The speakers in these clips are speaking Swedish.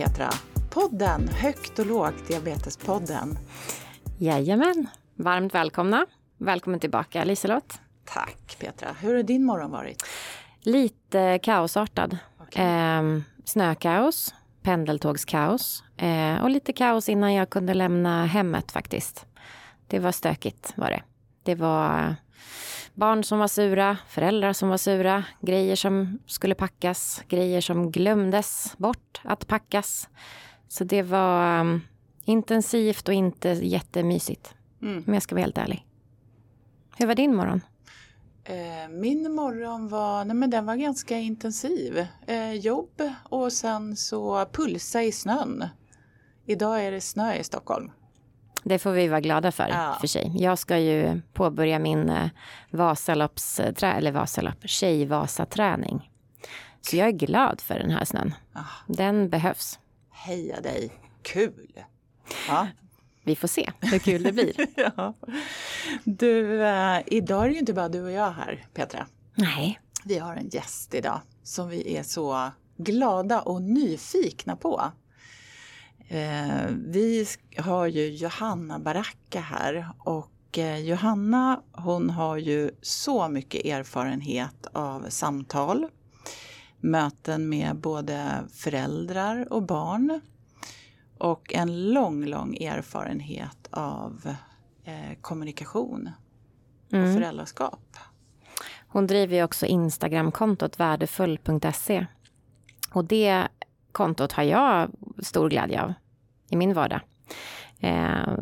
Petra. Podden Högt och lågt, Diabetespodden. Jajamän, varmt välkomna. Välkommen tillbaka Liselott. Tack Petra. Hur har din morgon varit? Lite kaosartad. Okay. Eh, snökaos, pendeltågskaos eh, och lite kaos innan jag kunde lämna hemmet faktiskt. Det var stökigt var det. Det var barn som var sura, föräldrar som var sura, grejer som skulle packas, grejer som glömdes bort att packas. Så det var um, intensivt och inte jättemysigt. Mm. Om jag ska vara helt ärlig. Hur var din morgon? Eh, min morgon var, nej men den var ganska intensiv. Eh, jobb och sen så pulsa i snön. Idag är det snö i Stockholm. Det får vi vara glada för, ja. för sig. Jag ska ju påbörja min eh, Vasalopps, eller Vasalopp, tjejvasaträning. Så jag är glad för den här snön. Ah. Den behövs. Heja dig, kul! Ja. Vi får se hur kul det blir. ja. Du, äh, idag är det ju inte bara du och jag här, Petra. Nej. Vi har en gäst idag som vi är så glada och nyfikna på. Eh, vi har ju Johanna Baracka här och eh, Johanna hon har ju så mycket erfarenhet av samtal, möten med både föräldrar och barn och en lång, lång erfarenhet av eh, kommunikation och mm. föräldraskap. Hon driver ju också Instagramkontot värdefull.se. Och det kontot har jag stor glädje av i min vardag. Eh,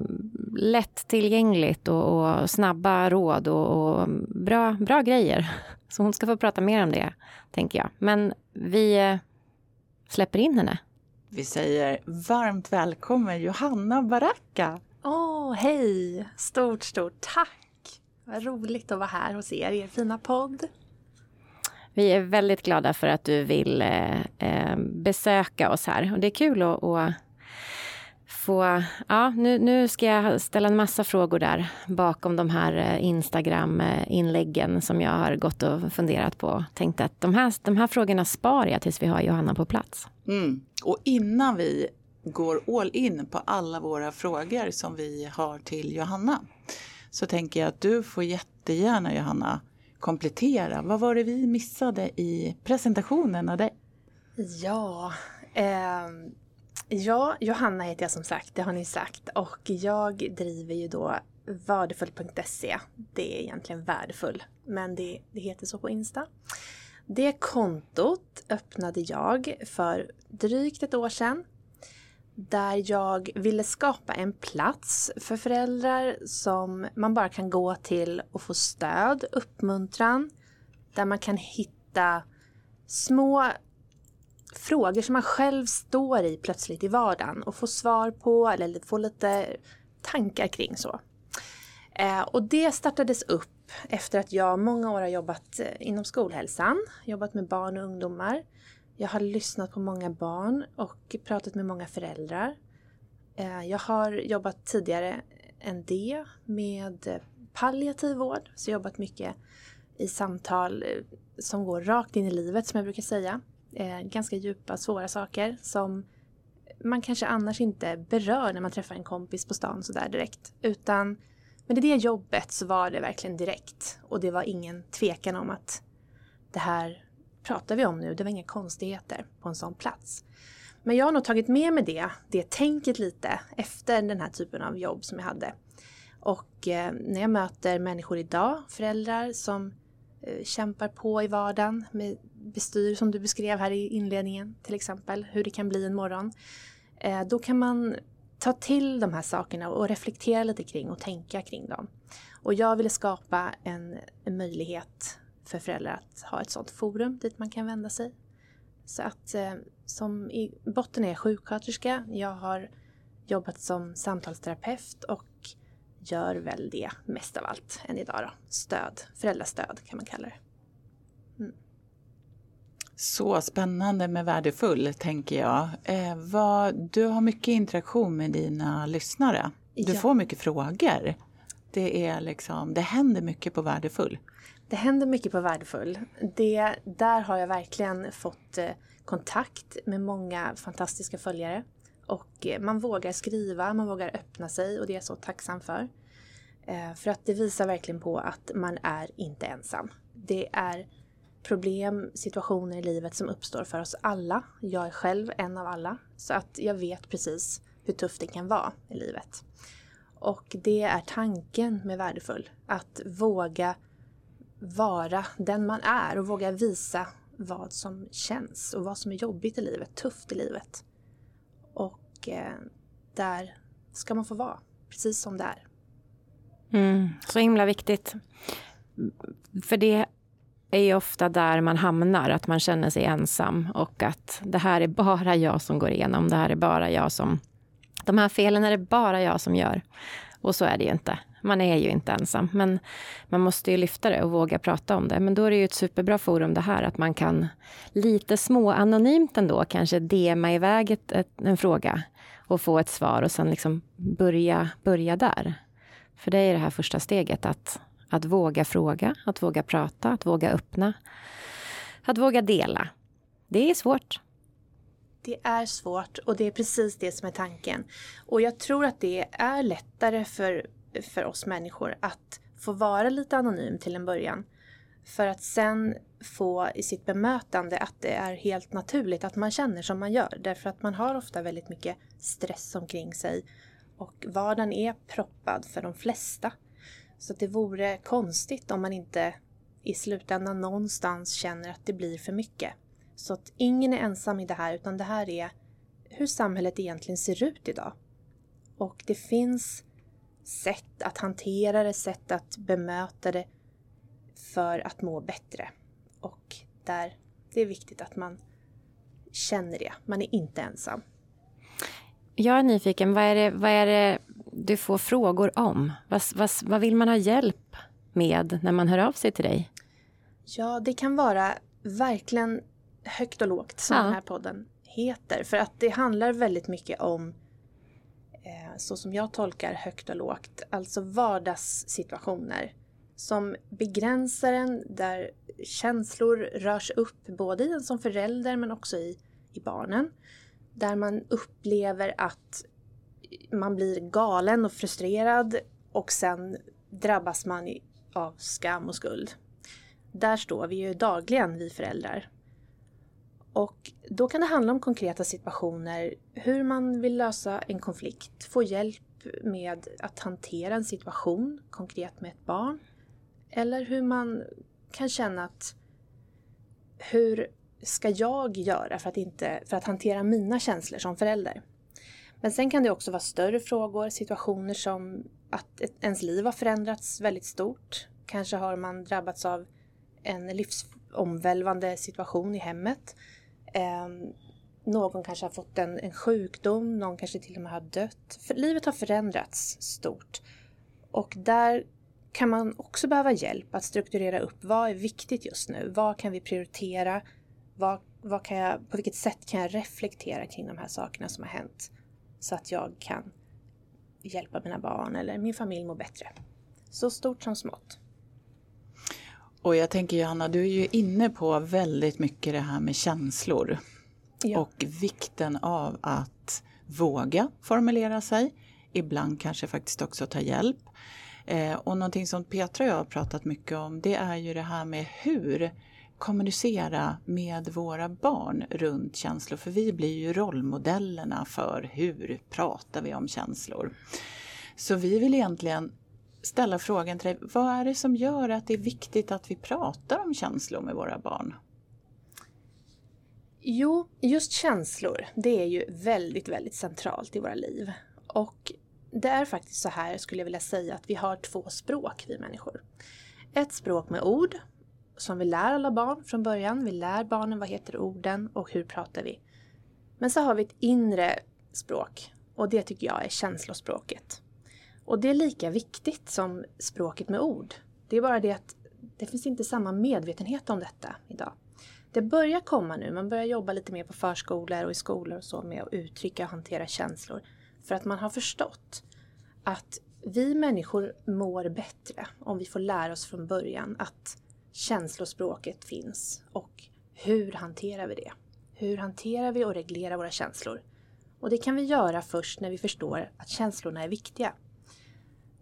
lättillgängligt och, och snabba råd och, och, bra, bra grejer. Så hon ska få prata mer om det, tänker jag. Men vi eh, släpper in henne. Vi säger varmt välkommen Johanna Baracka. Åh, oh, hej! Stort, stort tack! Vad roligt att vara här hos er, er fina podd. Vi är väldigt glada för att du vill eh, eh besöka oss här. Och det är kul att, att få... Ja, nu, nu ska jag ställa en massa frågor där bakom de här eh, Instagram-inläggen som jag har gått och funderat på. Tänkte att de här, de här frågorna sparar jag tills vi har Johanna på plats. Mm. Och innan vi går all in på alla våra frågor som vi har till Johanna så tänker jag att du får jättegärna Johanna komplettera. Vad var det vi missade i presentationen av dig? Ja, eh, ja, Johanna heter jag som sagt, det har ni sagt. Och jag driver ju då värdefull.se. Det är egentligen värdefull, men det, det heter så på Insta. Det kontot öppnade jag för drygt ett år sedan där jag ville skapa en plats för föräldrar som man bara kan gå till och få stöd, uppmuntran, där man kan hitta små frågor som man själv står i plötsligt i vardagen och få svar på eller få lite tankar kring så. Eh, och det startades upp efter att jag många år har jobbat eh, inom skolhälsan, jobbat med barn och ungdomar jag har lyssnat på många barn och pratat med många föräldrar. Eh, jag har jobbat tidigare än det med palliativ vård, så jobbat mycket i samtal eh, som går rakt in i livet som jag brukar säga. Eh, ganska djupa, svåra saker som man kanske annars inte berör när man träffar en kompis på stan sådär direkt. Utan, men i det jobbet så var det verkligen direkt och det var ingen tvekan om att det här pratar vi om nu, det var inga konstigheter på en sån plats. Men jag har nog tagit med mig det, det tänket lite efter den här typen av jobb som jag hade. Och eh, när jag möter människor idag, föräldrar som eh, kämpar på i vardagen med bestyr som du beskrev här i inledningen till exempel, hur det kan bli en morgon. Eh, då kan man ta till de här sakerna och reflektera lite kring och tänka kring dem. Och jag ville skapa en, en möjlighet för föräldrar att ha ett sådant forum dit man kan vända sig. Så att eh, som i botten är jag sjuksköterska. Jag har jobbat som samtalsterapeut och gör väl det mest av allt än idag då. Stöd, föräldrastöd kan man kalla det. Mm. Så spännande med värdefull, tänker jag. Eh, vad, du har mycket interaktion med dina lyssnare. Du ja. får mycket frågor. Det, är liksom, det händer mycket på värdefull. Det händer mycket på Värdefull. Det, där har jag verkligen fått eh, kontakt med många fantastiska följare. Och eh, man vågar skriva, man vågar öppna sig och det är jag så tacksam för. Eh, för att det visar verkligen på att man är inte ensam. Det är problem, situationer i livet som uppstår för oss alla. Jag är själv en av alla. Så att jag vet precis hur tufft det kan vara i livet. Och det är tanken med Värdefull. Att våga vara den man är och våga visa vad som känns och vad som är jobbigt i livet, tufft i livet. Och eh, där ska man få vara, precis som det är. Mm, så himla viktigt. För det är ju ofta där man hamnar, att man känner sig ensam och att det här är bara jag som går igenom, det här är bara jag som... De här felen är det bara jag som gör. Och så är det ju inte. Man är ju inte ensam, men man måste ju lyfta det och våga prata om det. Men då är det ju ett superbra forum det här, att man kan lite små anonymt ändå kanske DMa iväg ett, ett, en fråga och få ett svar och sen liksom börja, börja där. För det är det här första steget, att, att våga fråga, att våga prata, att våga öppna. Att våga dela. Det är svårt. Det är svårt och det är precis det som är tanken. Och jag tror att det är lättare för, för oss människor att få vara lite anonym till en början. För att sen få i sitt bemötande att det är helt naturligt att man känner som man gör. Därför att man har ofta väldigt mycket stress omkring sig. Och vardagen är proppad för de flesta. Så det vore konstigt om man inte i slutändan någonstans känner att det blir för mycket. Så att ingen är ensam i det här utan det här är hur samhället egentligen ser ut idag. Och det finns sätt att hantera det, sätt att bemöta det för att må bättre. Och där det är viktigt att man känner det. Man är inte ensam. Jag är nyfiken. Vad är det, vad är det du får frågor om? Vad, vad, vad vill man ha hjälp med när man hör av sig till dig? Ja, det kan vara verkligen högt och lågt som ja. den här podden heter. För att det handlar väldigt mycket om, så som jag tolkar högt och lågt, alltså vardagssituationer som begränsar en, där känslor rörs upp både i en som förälder men också i, i barnen. Där man upplever att man blir galen och frustrerad och sen drabbas man av skam och skuld. Där står vi ju dagligen, vi föräldrar. Och då kan det handla om konkreta situationer, hur man vill lösa en konflikt, få hjälp med att hantera en situation konkret med ett barn. Eller hur man kan känna att hur ska jag göra för att, inte, för att hantera mina känslor som förälder? Men sen kan det också vara större frågor, situationer som att ens liv har förändrats väldigt stort. Kanske har man drabbats av en livsomvälvande situation i hemmet. Eh, någon kanske har fått en, en sjukdom, någon kanske till och med har dött. För livet har förändrats stort. Och där kan man också behöva hjälp att strukturera upp vad är viktigt just nu? Vad kan vi prioritera? Vad, vad kan jag, på vilket sätt kan jag reflektera kring de här sakerna som har hänt? Så att jag kan hjälpa mina barn eller min familj må bättre. Så stort som smått. Och jag tänker Johanna, du är ju inne på väldigt mycket det här med känslor. Ja. Och vikten av att våga formulera sig. Ibland kanske faktiskt också ta hjälp. Eh, och någonting som Petra och jag har pratat mycket om det är ju det här med hur kommunicera med våra barn runt känslor. För vi blir ju rollmodellerna för hur pratar vi om känslor. Så vi vill egentligen ställa frågan till dig, vad är det som gör att det är viktigt att vi pratar om känslor med våra barn? Jo, just känslor, det är ju väldigt, väldigt centralt i våra liv. Och det är faktiskt så här, skulle jag vilja säga, att vi har två språk, vi människor. Ett språk med ord, som vi lär alla barn från början. Vi lär barnen vad heter orden och hur pratar vi. Men så har vi ett inre språk och det tycker jag är känslospråket. Och det är lika viktigt som språket med ord. Det är bara det att det finns inte samma medvetenhet om detta idag. Det börjar komma nu, man börjar jobba lite mer på förskolor och i skolor och så med att uttrycka och hantera känslor. För att man har förstått att vi människor mår bättre om vi får lära oss från början att känslospråket finns och hur hanterar vi det? Hur hanterar vi och reglerar våra känslor? Och det kan vi göra först när vi förstår att känslorna är viktiga.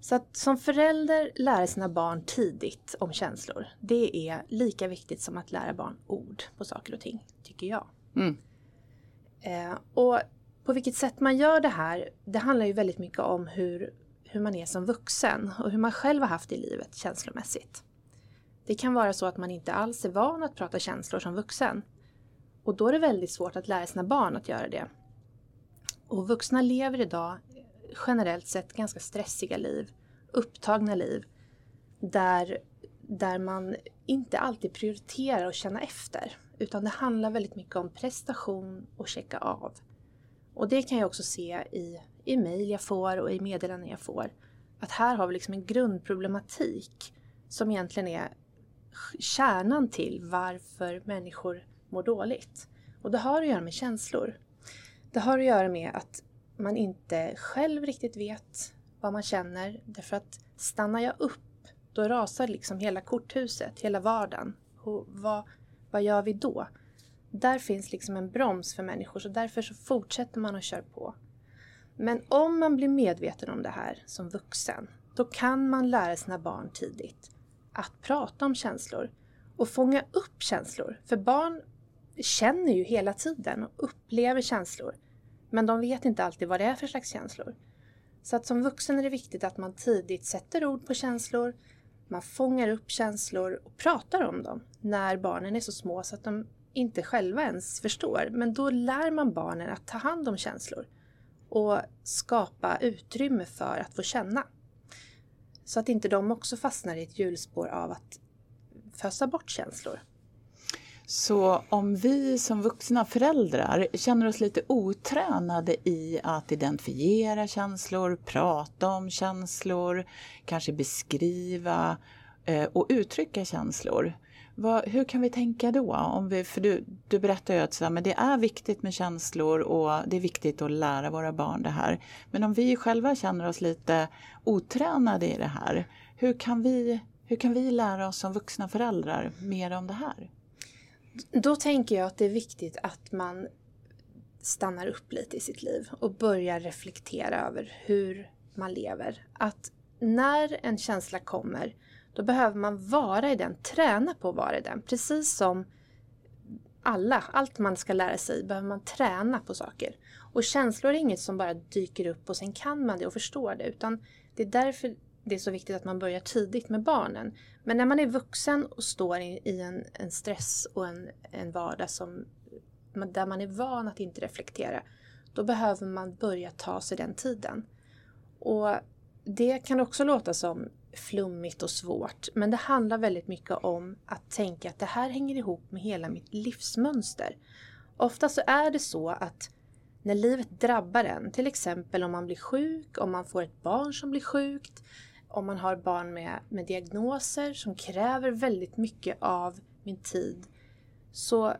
Så att som förälder lära sina barn tidigt om känslor, det är lika viktigt som att lära barn ord på saker och ting, tycker jag. Mm. Eh, och på vilket sätt man gör det här, det handlar ju väldigt mycket om hur, hur man är som vuxen och hur man själv har haft i livet känslomässigt. Det kan vara så att man inte alls är van att prata känslor som vuxen. Och då är det väldigt svårt att lära sina barn att göra det. Och vuxna lever idag generellt sett ganska stressiga liv, upptagna liv, där, där man inte alltid prioriterar att känna efter. Utan det handlar väldigt mycket om prestation och checka av. Och det kan jag också se i, i mejl jag får och i meddelanden jag får. Att här har vi liksom en grundproblematik som egentligen är kärnan till varför människor mår dåligt. Och det har att göra med känslor. Det har att göra med att man inte själv riktigt vet vad man känner. Därför att stannar jag upp, då rasar liksom hela korthuset, hela vardagen. Och vad, vad gör vi då? Där finns liksom en broms för människor så därför så fortsätter man och kör på. Men om man blir medveten om det här som vuxen, då kan man lära sina barn tidigt att prata om känslor och fånga upp känslor. För barn känner ju hela tiden och upplever känslor. Men de vet inte alltid vad det är för slags känslor. Så att som vuxen är det viktigt att man tidigt sätter ord på känslor, man fångar upp känslor och pratar om dem när barnen är så små så att de inte själva ens förstår. Men då lär man barnen att ta hand om känslor och skapa utrymme för att få känna. Så att inte de också fastnar i ett hjulspår av att fösa bort känslor. Så om vi som vuxna föräldrar känner oss lite otränade i att identifiera känslor, prata om känslor, kanske beskriva eh, och uttrycka känslor. Vad, hur kan vi tänka då? Om vi, för du, du berättar ju att så men det är viktigt med känslor och det är viktigt att lära våra barn det här. Men om vi själva känner oss lite otränade i det här, hur kan vi, hur kan vi lära oss som vuxna föräldrar mer om det här? Då tänker jag att det är viktigt att man stannar upp lite i sitt liv och börjar reflektera över hur man lever. Att när en känsla kommer, då behöver man vara i den, träna på att vara i den. Precis som alla, allt man ska lära sig behöver man träna på saker. Och känslor är inget som bara dyker upp och sen kan man det och förstår det. Utan det är därför det är så viktigt att man börjar tidigt med barnen. Men när man är vuxen och står i, i en, en, stress och en, en vardag som, där man är van att inte reflektera, då behöver man börja ta sig den tiden. Och det kan också låta som flummigt och svårt, men det handlar väldigt mycket om att tänka att det här hänger ihop med hela mitt livsmönster. Ofta så är det så att när livet drabbar en, till exempel om man blir sjuk, om man får ett barn som blir sjukt, om man har barn med, med diagnoser som kräver väldigt mycket av min tid så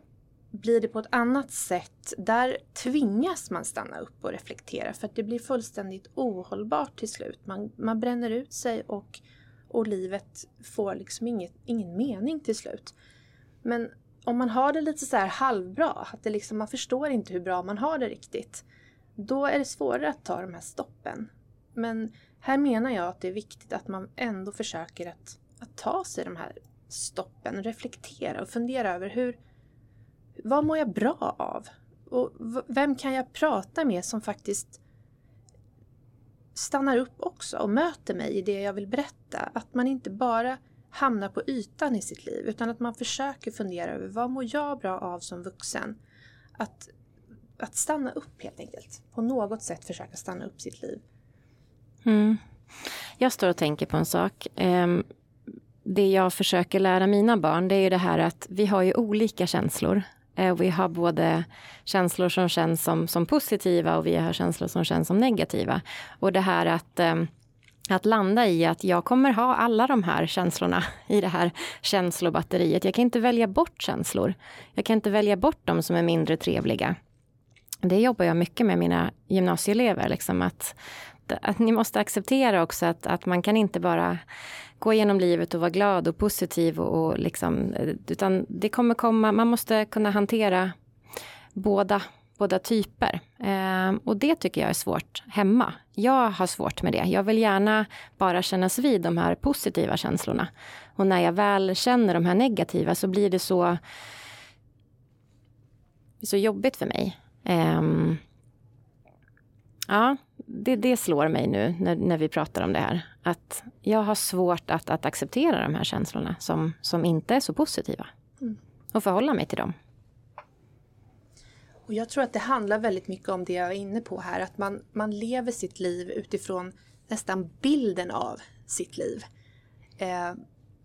blir det på ett annat sätt. Där tvingas man stanna upp och reflektera för att det blir fullständigt ohållbart till slut. Man, man bränner ut sig och, och livet får liksom inget, ingen mening till slut. Men om man har det lite så här halvbra, att det liksom, man förstår inte hur bra man har det riktigt, då är det svårare att ta de här stoppen. Men här menar jag att det är viktigt att man ändå försöker att, att ta sig de här stoppen, reflektera och fundera över hur, vad mår jag bra av? Och vem kan jag prata med som faktiskt stannar upp också och möter mig i det jag vill berätta? Att man inte bara hamnar på ytan i sitt liv utan att man försöker fundera över vad mår jag bra av som vuxen? Att, att stanna upp helt enkelt. På något sätt försöka stanna upp sitt liv. Mm. Jag står och tänker på en sak. Ehm, det jag försöker lära mina barn det är ju det här att vi har ju olika känslor. Eh, vi har både känslor som känns som, som positiva och vi har känslor som känns som negativa. Och det här att ehm, att landa i att jag kommer ha alla de här känslorna i det här känslobatteriet. Jag kan inte välja bort känslor. Jag kan inte välja bort de som är mindre trevliga. Det jobbar jag mycket med mina gymnasieelever. Liksom att att, att ni måste acceptera också att, att man kan inte bara gå igenom livet och vara glad och positiv och, och liksom, eh, utan det kommer komma, man måste kunna hantera båda, båda typer. Eh, och det tycker jag är svårt hemma. Jag har svårt med det. Jag vill gärna bara kännas vid de här positiva känslorna. Och när jag väl känner de här negativa så blir det så, så jobbigt för mig. Eh, ja, det, det slår mig nu när, när vi pratar om det här. Att jag har svårt att, att acceptera de här känslorna som, som inte är så positiva. Mm. Och förhålla mig till dem. Och jag tror att det handlar väldigt mycket om det jag är inne på här. Att man, man lever sitt liv utifrån nästan bilden av sitt liv. Eh,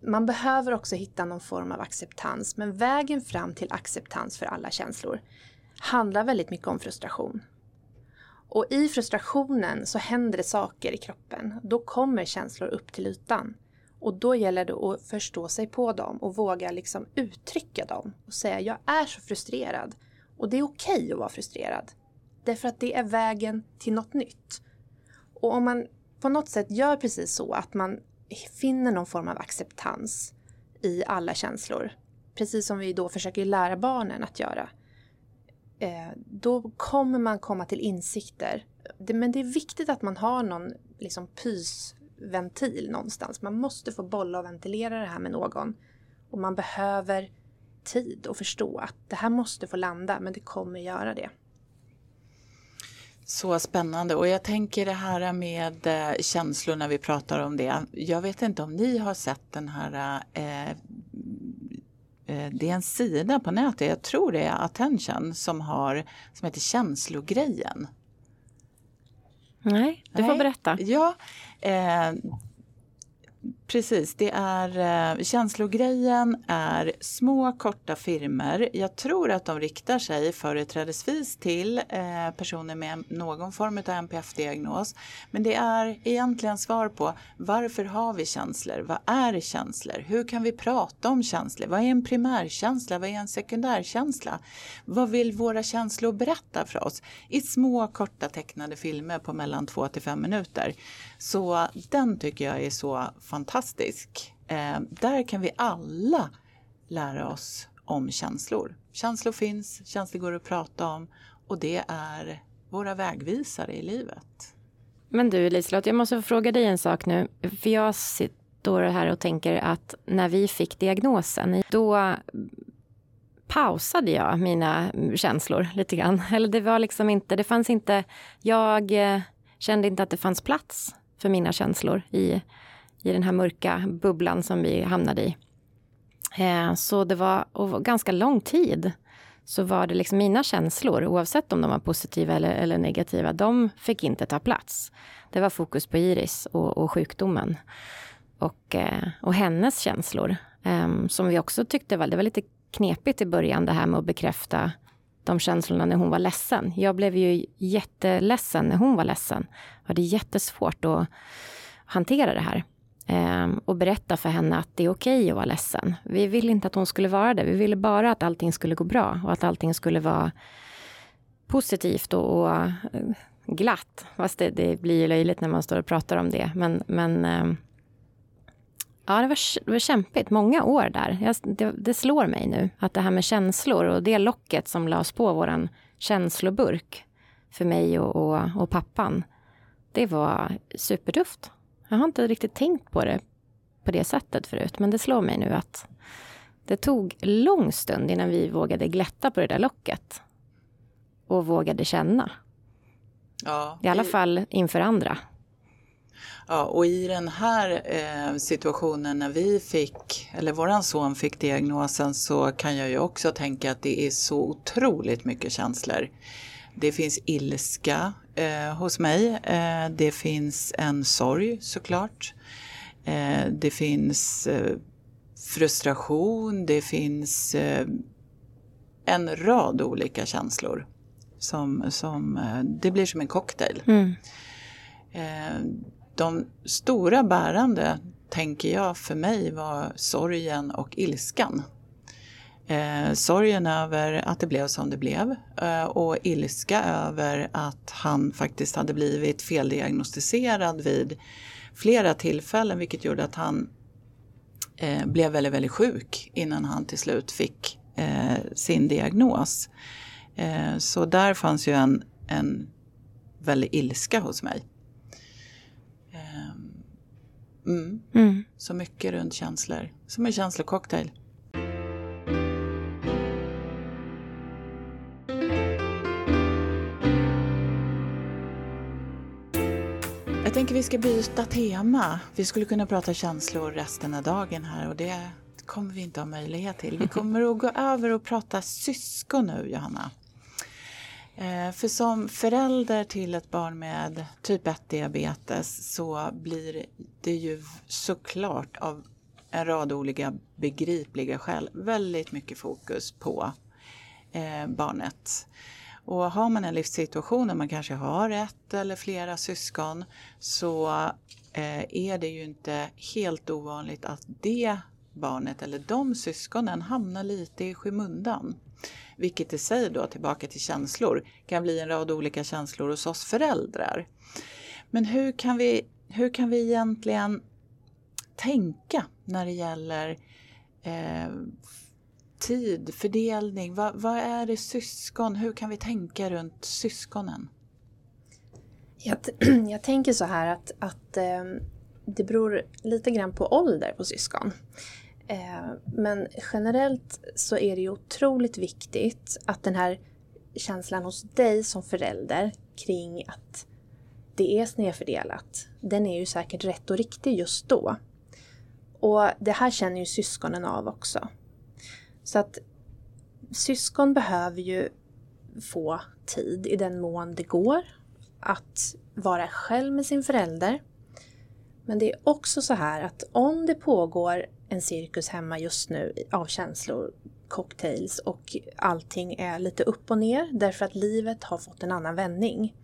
man behöver också hitta någon form av acceptans. Men vägen fram till acceptans för alla känslor handlar väldigt mycket om frustration. Och i frustrationen så händer det saker i kroppen. Då kommer känslor upp till ytan. Och då gäller det att förstå sig på dem och våga liksom uttrycka dem och säga jag är så frustrerad. Och det är okej okay att vara frustrerad. Därför att det är vägen till något nytt. Och om man på något sätt gör precis så att man finner någon form av acceptans i alla känslor. Precis som vi då försöker lära barnen att göra Eh, då kommer man komma till insikter. Det, men det är viktigt att man har någon liksom, pysventil någonstans. Man måste få bolla och ventilera det här med någon. Och man behöver tid och förstå att det här måste få landa, men det kommer göra det. Så spännande och jag tänker det här med eh, känslor när vi pratar om det. Jag vet inte om ni har sett den här Eh, det är en sida på nätet, jag tror det är Attention, som, har, som heter Känslogrejen. Nej, du får berätta. Ja, eh, Precis, det är eh, känslogrejen är små korta filmer. Jag tror att de riktar sig företrädesvis till eh, personer med någon form av NPF-diagnos. Men det är egentligen svar på varför har vi känslor? Vad är känslor? Hur kan vi prata om känslor? Vad är en primärkänsla? Vad är en sekundärkänsla? Vad vill våra känslor berätta för oss? I små korta tecknade filmer på mellan två till fem minuter. Så den tycker jag är så fantastisk. Eh, där kan vi alla lära oss om känslor. Känslor finns, känslor går att prata om och det är våra vägvisare i livet. Men du Liselott, jag måste få fråga dig en sak nu. För jag sitter här och tänker att när vi fick diagnosen, då pausade jag mina känslor lite grann. Eller det var liksom inte, det fanns inte, jag eh, kände inte att det fanns plats för mina känslor i, i den här mörka bubblan som vi hamnade i. Eh, så det var och ganska lång tid så var det liksom mina känslor, oavsett om de var positiva eller, eller negativa, de fick inte ta plats. Det var fokus på Iris och, och sjukdomen. Och, eh, och hennes känslor, eh, som vi också tyckte var, det var lite knepigt i början det här med att bekräfta de känslorna när hon var ledsen. Jag blev ju jätteledsen när hon var ledsen. Jag hade jättesvårt att hantera det här. Ehm, och berätta för henne att det är okej okay att vara ledsen. Vi ville inte att hon skulle vara det. Vi ville bara att allting skulle gå bra och att allting skulle vara positivt och, och eh, glatt. Fast det, det blir ju löjligt när man står och pratar om det. Men, men ehm, Ja, det var, det var kämpigt. Många år där. Jag, det, det, slår mig nu att det här med känslor och det locket som lades på våran känsloburk för mig och, och, och pappan. Det var supertufft. Jag har inte riktigt tänkt på det på det sättet förut, men det slår mig nu att det tog lång stund innan vi vågade glätta på det där locket. Och vågade känna. Ja, I alla fall inför andra. Ja, och i den här eh, situationen när vi fick, eller våran son fick diagnosen så kan jag ju också tänka att det är så otroligt mycket känslor. Det finns ilska eh, hos mig. Eh, det finns en sorg såklart. Eh, det finns eh, frustration. Det finns eh, en rad olika känslor. Som, som, det blir som en cocktail. Mm de stora bärande, tänker jag, för mig var sorgen och ilskan. Eh, sorgen över att det blev som det blev eh, och ilska över att han faktiskt hade blivit feldiagnostiserad vid flera tillfällen vilket gjorde att han eh, blev väldigt, väldigt sjuk innan han till slut fick eh, sin diagnos. Eh, så där fanns ju en, en väldig ilska hos mig. Ehm, mm. Mm. Så mycket runt känslor, som en känslococktail. Tänker vi ska byta tema. Vi skulle kunna prata känslor resten av dagen här och det kommer vi inte ha möjlighet till. Vi kommer att gå över och prata syskon nu, Johanna. Eh, för som förälder till ett barn med typ 1 diabetes så blir det ju såklart av en rad olika begripliga skäl väldigt mycket fokus på eh, barnet. Och har man en livssituation där man kanske har ett eller flera syskon så eh, är det ju inte helt ovanligt att det barnet eller de syskonen hamnar lite i skymundan. Vilket i sig då, tillbaka till känslor, kan bli en rad olika känslor hos oss föräldrar. Men hur kan vi, hur kan vi egentligen tänka när det gäller eh, tid, fördelning? vad, vad är det syskon? Hur kan vi tänka runt syskonen? Jag, jag tänker så här att, att eh, det beror lite grann på ålder på syskon. Eh, men generellt så är det ju otroligt viktigt att den här känslan hos dig som förälder kring att det är snedfördelat, den är ju säkert rätt och riktig just då. Och det här känner ju syskonen av också. Så att syskon behöver ju få tid i den mån det går att vara själv med sin förälder. Men det är också så här att om det pågår en cirkus hemma just nu av känslor, cocktails och allting är lite upp och ner därför att livet har fått en annan vändning.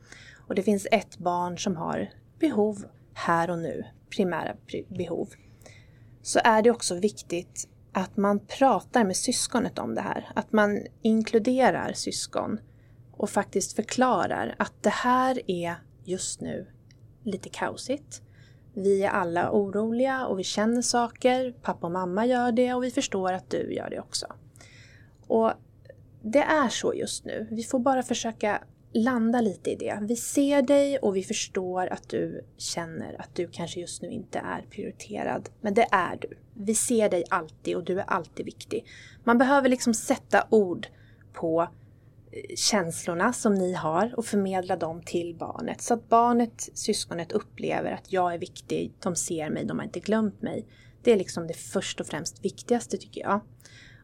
Och det finns ett barn som har behov här och nu, primära behov. Så är det också viktigt att man pratar med syskonet om det här. Att man inkluderar syskon och faktiskt förklarar att det här är just nu lite kaosigt. Vi är alla oroliga och vi känner saker. Pappa och mamma gör det och vi förstår att du gör det också. Och det är så just nu. Vi får bara försöka landa lite i det. Vi ser dig och vi förstår att du känner att du kanske just nu inte är prioriterad. Men det är du. Vi ser dig alltid och du är alltid viktig. Man behöver liksom sätta ord på eh, känslorna som ni har och förmedla dem till barnet. Så att barnet, syskonet upplever att jag är viktig, de ser mig, de har inte glömt mig. Det är liksom det först och främst viktigaste tycker jag.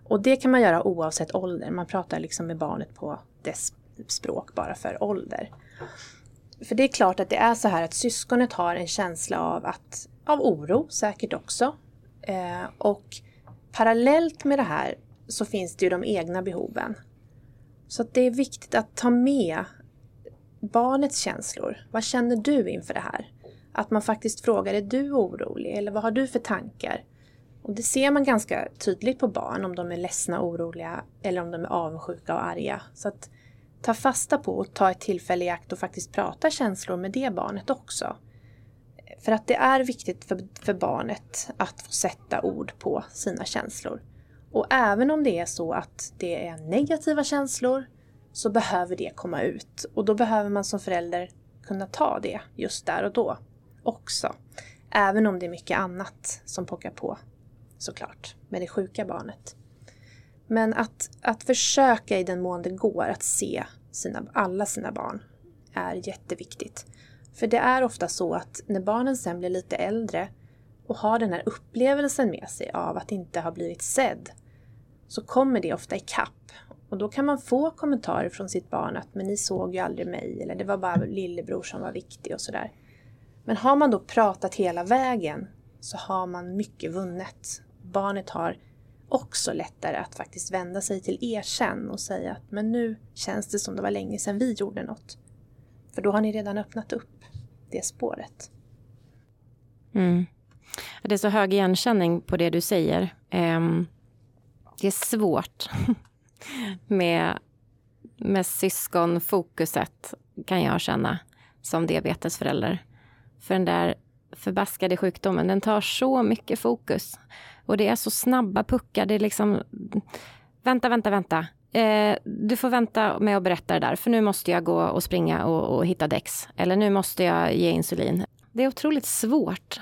Och det kan man göra oavsett ålder. Man pratar liksom med barnet på dess språk bara för ålder. För det är klart att det är så här att syskonet har en känsla av, att, av oro säkert också. Eh, och parallellt med det här så finns det ju de egna behoven. Så det är viktigt att ta med barnets känslor. Vad känner du inför det här? Att man faktiskt frågar, är du orolig? Eller vad har du för tankar? Och det ser man ganska tydligt på barn, om de är ledsna, oroliga eller om de är avundsjuka och arga. Så att ta fasta på och ta ett tillfälle i akt och faktiskt prata känslor med det barnet också. För att det är viktigt för, för barnet att få sätta ord på sina känslor. Och även om det är så att det är negativa känslor så behöver det komma ut. Och då behöver man som förälder kunna ta det just där och då också. Även om det är mycket annat som pockar på såklart med det sjuka barnet. Men att, att försöka i den mån det går att se sina, alla sina barn är jätteviktigt. För det är ofta så att när barnen sen blir lite äldre och har den här upplevelsen med sig av att inte ha blivit sedd så kommer det ofta i kapp. Och då kan man få kommentarer från sitt barn att men ni såg ju aldrig mig eller det var bara lillebror som var viktig och sådär. Men har man då pratat hela vägen så har man mycket vunnet. Barnet har också lättare att faktiskt vända sig till er sen och säga att men nu känns det som det var länge sedan vi gjorde något. För då har ni redan öppnat upp det spåret. Mm. Det är så hög igenkänning på det du säger. Ehm, det är svårt med, med syskonfokuset kan jag känna som diabetesförälder. För den där förbaskade sjukdomen, den tar så mycket fokus. Och det är så snabba puckar. Det är liksom, vänta, vänta, vänta. Eh, du får vänta med att berätta det där, för nu måste jag gå och springa och, och hitta däcks. Eller nu måste jag ge insulin. Det är otroligt svårt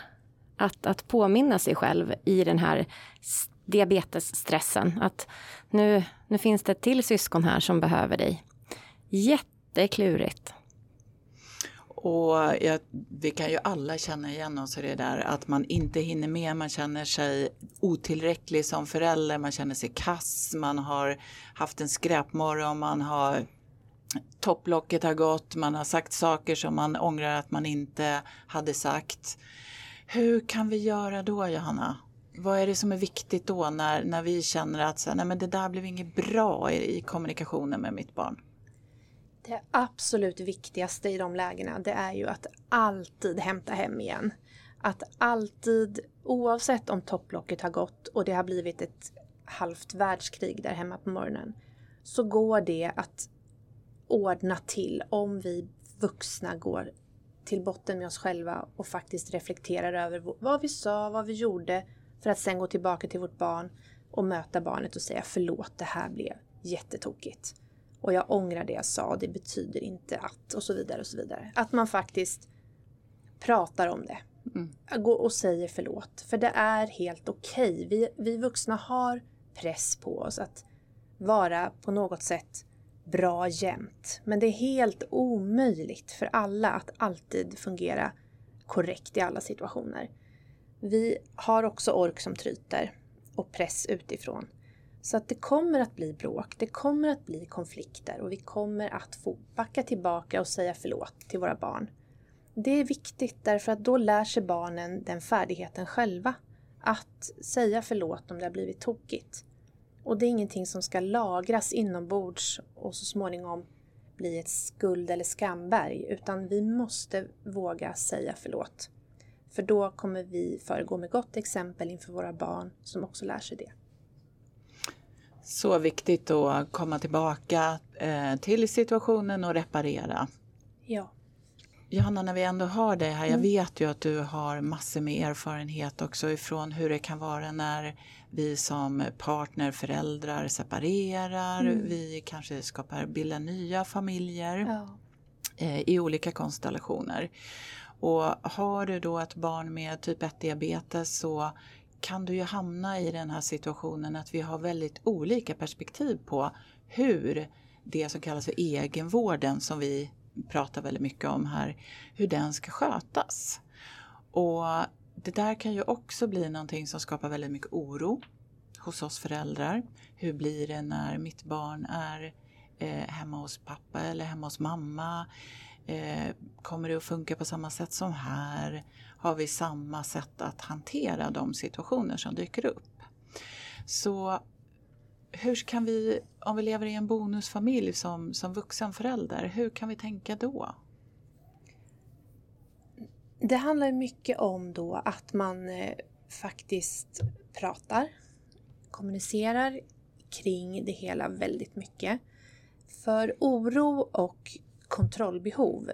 att, att påminna sig själv i den här diabetesstressen. Att nu, nu finns det ett till syskon här som behöver dig. Jätteklurigt. Och jag, vi kan ju alla känna igen oss i det där att man inte hinner med, man känner sig otillräcklig som förälder, man känner sig kass, man har haft en skräpmorgon, man har topplocket har gått, man har sagt saker som man ångrar att man inte hade sagt. Hur kan vi göra då Johanna? Vad är det som är viktigt då när, när vi känner att så, nej, men det där blev inget bra i, i kommunikationen med mitt barn? Det absolut viktigaste i de lägena det är ju att alltid hämta hem igen. Att alltid, oavsett om topplocket har gått och det har blivit ett halvt världskrig där hemma på morgonen, så går det att ordna till om vi vuxna går till botten med oss själva och faktiskt reflekterar över vad vi sa, vad vi gjorde för att sen gå tillbaka till vårt barn och möta barnet och säga förlåt, det här blev jättetokigt. Och jag ångrar det jag sa, det betyder inte att och så vidare och så vidare. Att man faktiskt pratar om det. Mm. Går och säger förlåt. För det är helt okej. Okay. Vi, vi vuxna har press på oss att vara på något sätt bra jämt. Men det är helt omöjligt för alla att alltid fungera korrekt i alla situationer. Vi har också ork som tryter och press utifrån. Så att det kommer att bli bråk, det kommer att bli konflikter och vi kommer att få backa tillbaka och säga förlåt till våra barn. Det är viktigt därför att då lär sig barnen den färdigheten själva. Att säga förlåt om det har blivit tokigt. Och det är ingenting som ska lagras inombords och så småningom bli ett skuld eller skamberg utan vi måste våga säga förlåt. För då kommer vi föregå med gott exempel inför våra barn som också lär sig det. Så viktigt att komma tillbaka eh, till situationen och reparera. Ja. Johanna, när vi ändå har dig här, jag mm. vet ju att du har massor med erfarenhet också ifrån hur det kan vara när vi som partner, föräldrar separerar, mm. vi kanske skapar, bildar nya familjer ja. eh, i olika konstellationer. Och har du då ett barn med typ 1 diabetes så kan du ju hamna i den här situationen att vi har väldigt olika perspektiv på hur det som kallas för egenvården som vi pratar väldigt mycket om här, hur den ska skötas. Och det där kan ju också bli någonting som skapar väldigt mycket oro hos oss föräldrar. Hur blir det när mitt barn är eh, hemma hos pappa eller hemma hos mamma? Eh, kommer det att funka på samma sätt som här? Har vi samma sätt att hantera de situationer som dyker upp? Så hur kan vi, om vi lever i en bonusfamilj som, som vuxen förälder, hur kan vi tänka då? Det handlar mycket om då att man eh, faktiskt pratar, kommunicerar kring det hela väldigt mycket. För oro och kontrollbehov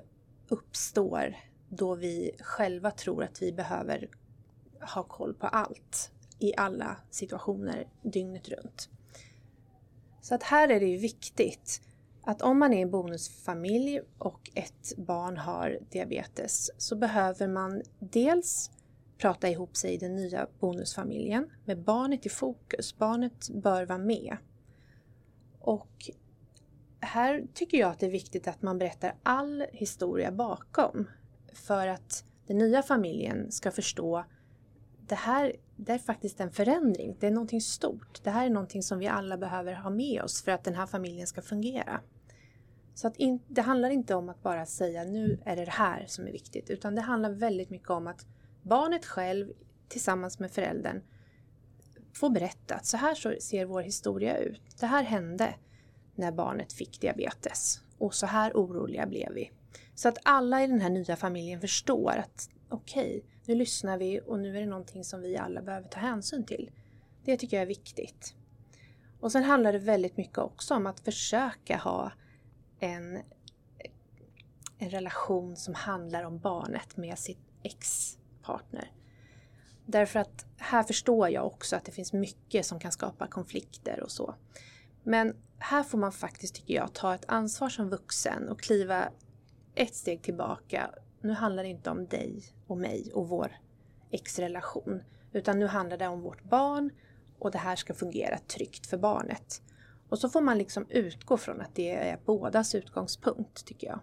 uppstår då vi själva tror att vi behöver ha koll på allt i alla situationer dygnet runt. Så att här är det ju viktigt att om man är en bonusfamilj och ett barn har diabetes så behöver man dels prata ihop sig i den nya bonusfamiljen med barnet i fokus. Barnet bör vara med. Och här tycker jag att det är viktigt att man berättar all historia bakom för att den nya familjen ska förstå det här det är faktiskt en förändring. Det är någonting stort. Det här är någonting som vi alla behöver ha med oss för att den här familjen ska fungera. Så att in, det handlar inte om att bara säga nu är det det här som är viktigt utan det handlar väldigt mycket om att barnet själv tillsammans med föräldern får berätta att så här ser vår historia ut. Det här hände när barnet fick diabetes och så här oroliga blev vi. Så att alla i den här nya familjen förstår att okej, okay, nu lyssnar vi och nu är det någonting som vi alla behöver ta hänsyn till. Det tycker jag är viktigt. Och sen handlar det väldigt mycket också om att försöka ha en, en relation som handlar om barnet med sitt ex-partner. Därför att här förstår jag också att det finns mycket som kan skapa konflikter och så. Men här får man faktiskt, tycker jag, ta ett ansvar som vuxen och kliva ett steg tillbaka. Nu handlar det inte om dig och mig och vår ex-relation. Utan nu handlar det om vårt barn och det här ska fungera tryggt för barnet. Och så får man liksom utgå från att det är bådas utgångspunkt, tycker jag.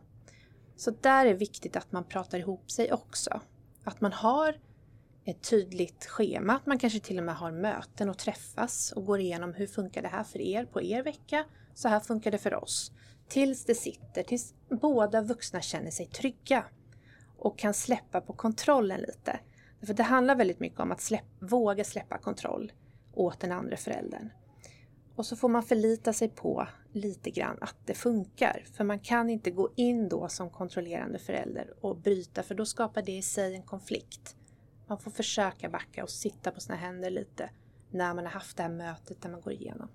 Så där är det viktigt att man pratar ihop sig också. Att man har ett tydligt schema, att man kanske till och med har möten och träffas och går igenom hur funkar det här för er på er vecka? Så här funkar det för oss. Tills det sitter, tills båda vuxna känner sig trygga och kan släppa på kontrollen lite. För det handlar väldigt mycket om att släpp, våga släppa kontroll åt den andra föräldern. Och så får man förlita sig på lite grann att det funkar. För man kan inte gå in då som kontrollerande förälder och bryta för då skapar det i sig en konflikt. Man får försöka backa och sitta på sina händer lite när man har haft det här mötet där man går igenom.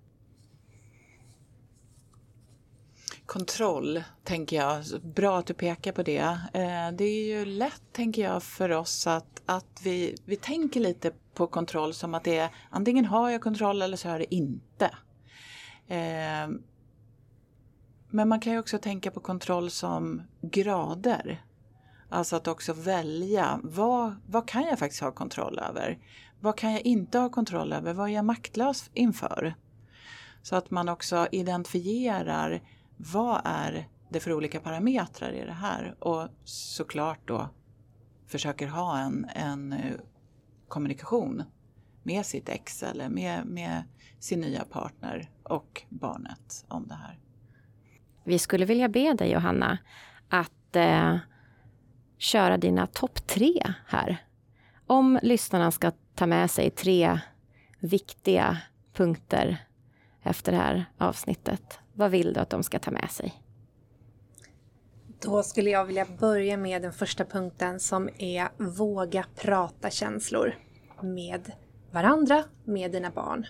Kontroll, tänker jag. Bra att du pekar på det. Eh, det är ju lätt, tänker jag, för oss att, att vi, vi tänker lite på kontroll som att det är antingen har jag kontroll eller så har jag det inte. Eh, men man kan ju också tänka på kontroll som grader. Alltså att också välja vad, vad kan jag faktiskt ha kontroll över? Vad kan jag inte ha kontroll över? Vad är jag maktlös inför? Så att man också identifierar vad är det för olika parametrar i det här och såklart då försöker ha en, en eh, kommunikation med sitt ex eller med, med sin nya partner och barnet om det här. Vi skulle vilja be dig Johanna att eh, köra dina topp tre här. Om lyssnarna ska ta med sig tre viktiga punkter efter det här avsnittet, vad vill du att de ska ta med sig? Då skulle jag vilja börja med den första punkten som är våga prata känslor med varandra, med dina barn.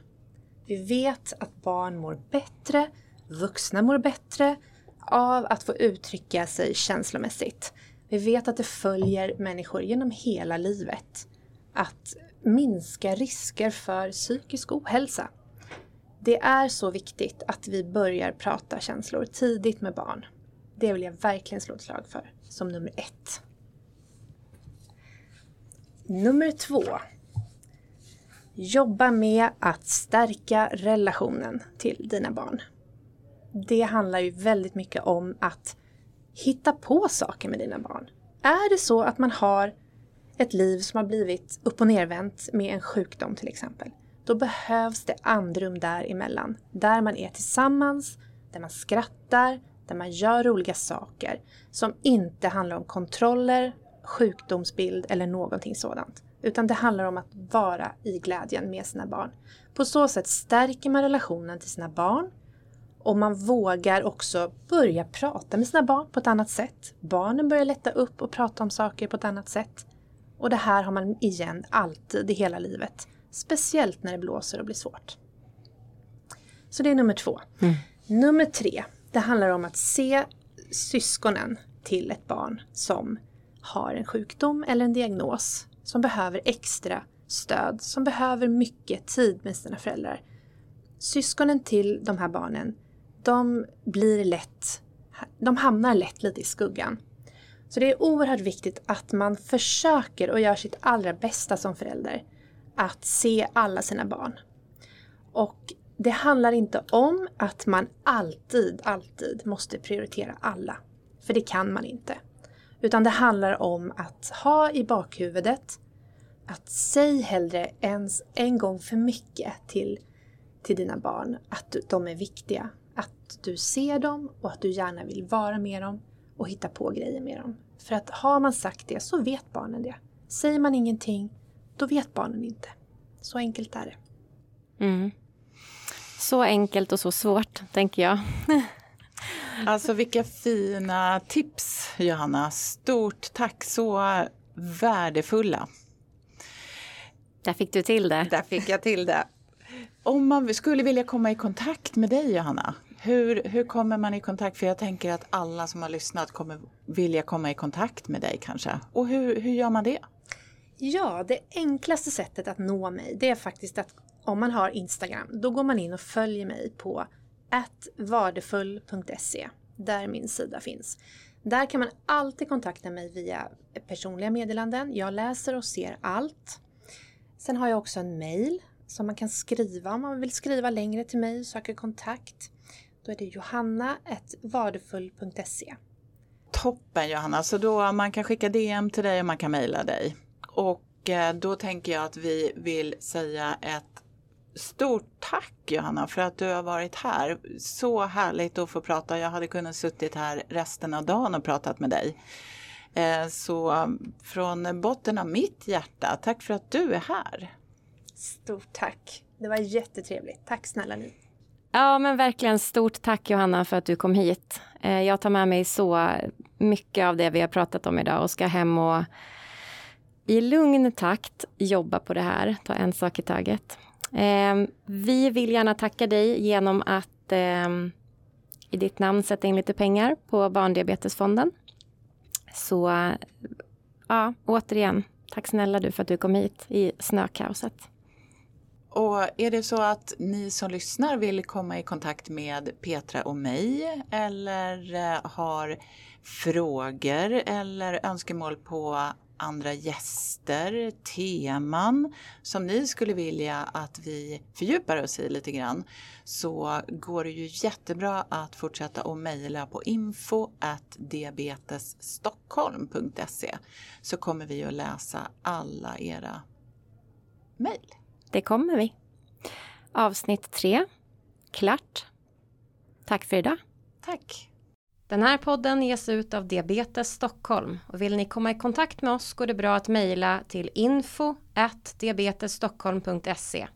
Vi vet att barn mår bättre, vuxna mår bättre av att få uttrycka sig känslomässigt. Vi vet att det följer människor genom hela livet. Att minska risker för psykisk ohälsa. Det är så viktigt att vi börjar prata känslor tidigt med barn. Det vill jag verkligen slå ett slag för, som nummer ett. Nummer två. Jobba med att stärka relationen till dina barn. Det handlar ju väldigt mycket om att hitta på saker med dina barn. Är det så att man har ett liv som har blivit upp och nervänt med en sjukdom till exempel, då behövs det andrum däremellan. Där man är tillsammans, där man skrattar, där man gör roliga saker som inte handlar om kontroller, sjukdomsbild eller någonting sådant. Utan det handlar om att vara i glädjen med sina barn. På så sätt stärker man relationen till sina barn och man vågar också börja prata med sina barn på ett annat sätt. Barnen börjar lätta upp och prata om saker på ett annat sätt. Och det här har man igen alltid i hela livet. Speciellt när det blåser och blir svårt. Så det är nummer två. Mm. Nummer tre, det handlar om att se syskonen till ett barn som har en sjukdom eller en diagnos, som behöver extra stöd, som behöver mycket tid med sina föräldrar. Syskonen till de här barnen de blir lätt, de hamnar lätt lite i skuggan. Så det är oerhört viktigt att man försöker och gör sitt allra bästa som förälder att se alla sina barn. Och det handlar inte om att man alltid, alltid måste prioritera alla. För det kan man inte. Utan det handlar om att ha i bakhuvudet att säg hellre ens en gång för mycket till, till dina barn att de är viktiga att du ser dem och att du gärna vill vara med dem och hitta på grejer med dem. För att har man sagt det så vet barnen det. Säger man ingenting, då vet barnen inte. Så enkelt är det. Mm. Så enkelt och så svårt, tänker jag. alltså vilka fina tips, Johanna. Stort tack, så värdefulla. Där fick du till det. Där fick jag till det. om man skulle vilja komma i kontakt med dig Johanna, hur, hur kommer man i kontakt? För jag tänker att alla som har lyssnat kommer vilja komma i kontakt med dig kanske. Och hur, hur gör man det? Ja, det enklaste sättet att nå mig det är faktiskt att om man har Instagram, då går man in och följer mig på atvardefull.se, där min sida finns. Där kan man alltid kontakta mig via personliga meddelanden. Jag läser och ser allt. Sen har jag också en mail som man kan skriva om man vill skriva längre till mig och söka kontakt. Då är det johanna.vardefull.se. Toppen Johanna, så då man kan skicka DM till dig och man kan mejla dig. Och eh, då tänker jag att vi vill säga ett Stort tack Johanna för att du har varit här. Så härligt att få prata. Jag hade kunnat suttit här resten av dagen och pratat med dig. Eh, så från botten av mitt hjärta, tack för att du är här. Stort tack. Det var jättetrevligt. Tack snälla ni. Ja men verkligen stort tack Johanna för att du kom hit. Eh, jag tar med mig så mycket av det vi har pratat om idag och ska hem och i lugn takt jobba på det här, ta en sak i taget. Ehm, vi vill gärna tacka dig genom att ehm, i ditt namn sätta in lite pengar på Barndiabetesfonden. Så ja, återigen, tack snälla du för att du kom hit i snökaoset. Och är det så att ni som lyssnar vill komma i kontakt med Petra och mig eller eh, har frågor eller önskemål på andra gäster, teman som ni skulle vilja att vi fördjupar oss i lite grann så går det ju jättebra att fortsätta att mejla på info diabetesstockholm.se så kommer vi att läsa alla era mejl. Det kommer vi. Avsnitt tre. Klart. Tack för idag. Tack. Den här podden ges ut av Diabetes Stockholm och vill ni komma i kontakt med oss går det bra att mejla till info diabetesstockholm.se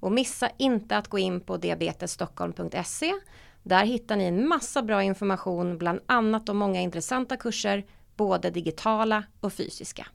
och missa inte att gå in på diabetesstockholm.se där hittar ni en massa bra information bland annat om många intressanta kurser både digitala och fysiska.